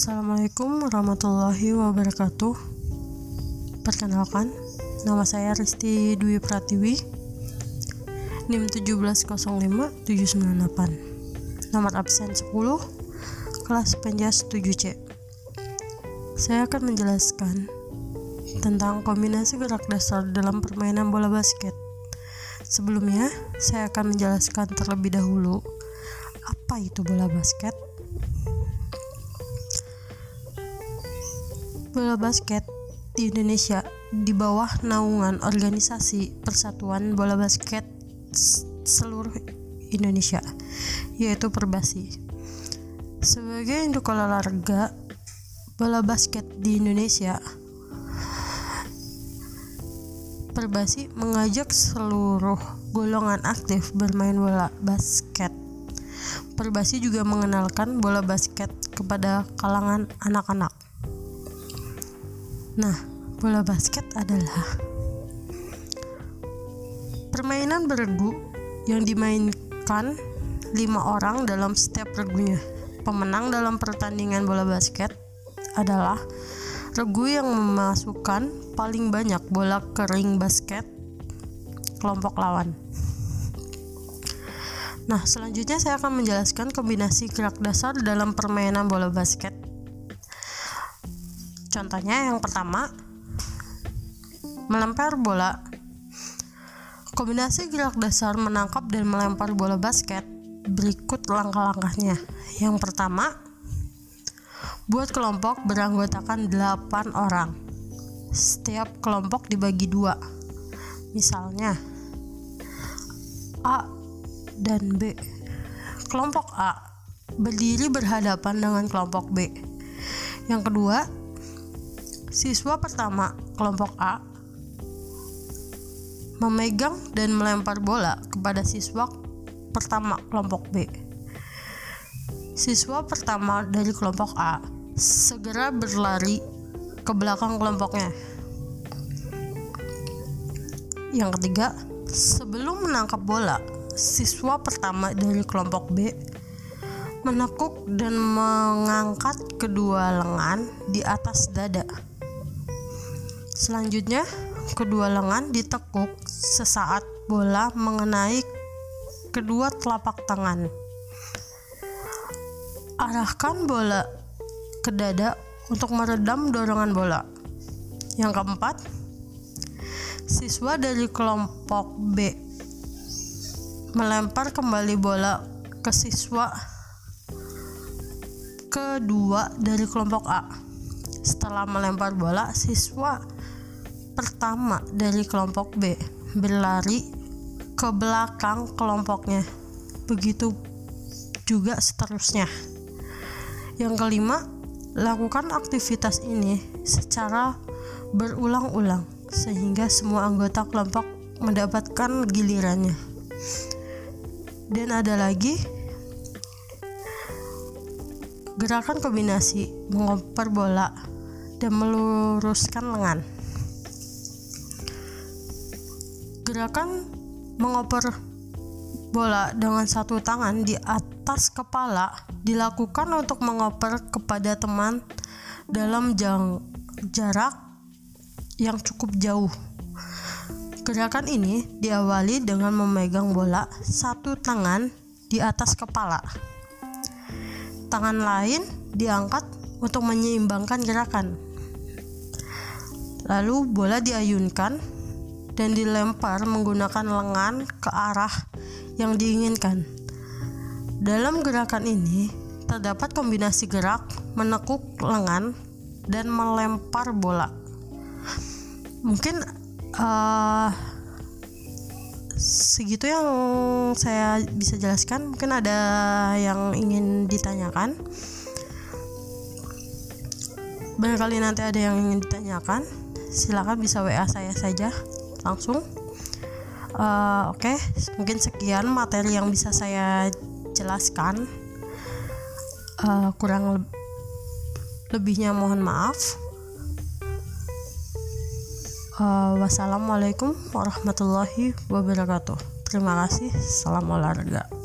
Assalamualaikum warahmatullahi wabarakatuh. Perkenalkan, nama saya Risti Dwi Pratiwi. NIM 1705798. Nomor absen 10, kelas penjas 7C. Saya akan menjelaskan tentang kombinasi gerak dasar dalam permainan bola basket. Sebelumnya, saya akan menjelaskan terlebih dahulu apa itu bola basket. Bola basket di Indonesia di bawah naungan organisasi Persatuan Bola Basket seluruh Indonesia, yaitu Perbasi. Sebagai induk olahraga bola basket di Indonesia, Perbasi mengajak seluruh golongan aktif bermain bola basket. Perbasi juga mengenalkan bola basket kepada kalangan anak-anak. Nah, bola basket adalah permainan beregu yang dimainkan lima orang dalam setiap regunya. Pemenang dalam pertandingan bola basket adalah regu yang memasukkan paling banyak bola ke ring basket kelompok lawan. Nah, selanjutnya saya akan menjelaskan kombinasi gerak dasar dalam permainan bola basket Contohnya yang pertama, melempar bola. Kombinasi gerak dasar menangkap dan melempar bola basket berikut langkah-langkahnya. Yang pertama, buat kelompok beranggotakan 8 orang. Setiap kelompok dibagi dua. Misalnya, A dan B. Kelompok A berdiri berhadapan dengan kelompok B. Yang kedua, Siswa pertama kelompok A memegang dan melempar bola kepada siswa pertama kelompok B. Siswa pertama dari kelompok A segera berlari ke belakang kelompoknya. Yang ketiga, sebelum menangkap bola, siswa pertama dari kelompok B menekuk dan mengangkat kedua lengan di atas dada. Selanjutnya, kedua lengan ditekuk sesaat bola mengenai kedua telapak tangan. Arahkan bola ke dada untuk meredam dorongan bola. Yang keempat, siswa dari kelompok B melempar kembali bola ke siswa kedua dari kelompok A. Setelah melempar bola, siswa pertama dari kelompok B berlari ke belakang kelompoknya. Begitu juga seterusnya. Yang kelima, lakukan aktivitas ini secara berulang-ulang sehingga semua anggota kelompok mendapatkan gilirannya. Dan ada lagi gerakan kombinasi mengoper bola dan meluruskan lengan. Gerakan mengoper bola dengan satu tangan di atas kepala dilakukan untuk mengoper kepada teman dalam jang, jarak yang cukup jauh. Gerakan ini diawali dengan memegang bola satu tangan di atas kepala. Tangan lain diangkat untuk menyeimbangkan gerakan. Lalu bola diayunkan dan dilempar menggunakan lengan ke arah yang diinginkan. Dalam gerakan ini terdapat kombinasi gerak menekuk lengan dan melempar bola. Mungkin uh, segitu yang saya bisa jelaskan. Mungkin ada yang ingin ditanyakan. Barangkali nanti ada yang ingin ditanyakan, silakan bisa WA saya saja langsung. Uh, oke okay, mungkin sekian materi yang bisa saya jelaskan. Uh, kurang le lebihnya mohon maaf. Uh, wassalamualaikum warahmatullahi wabarakatuh. Terima kasih. Salam olahraga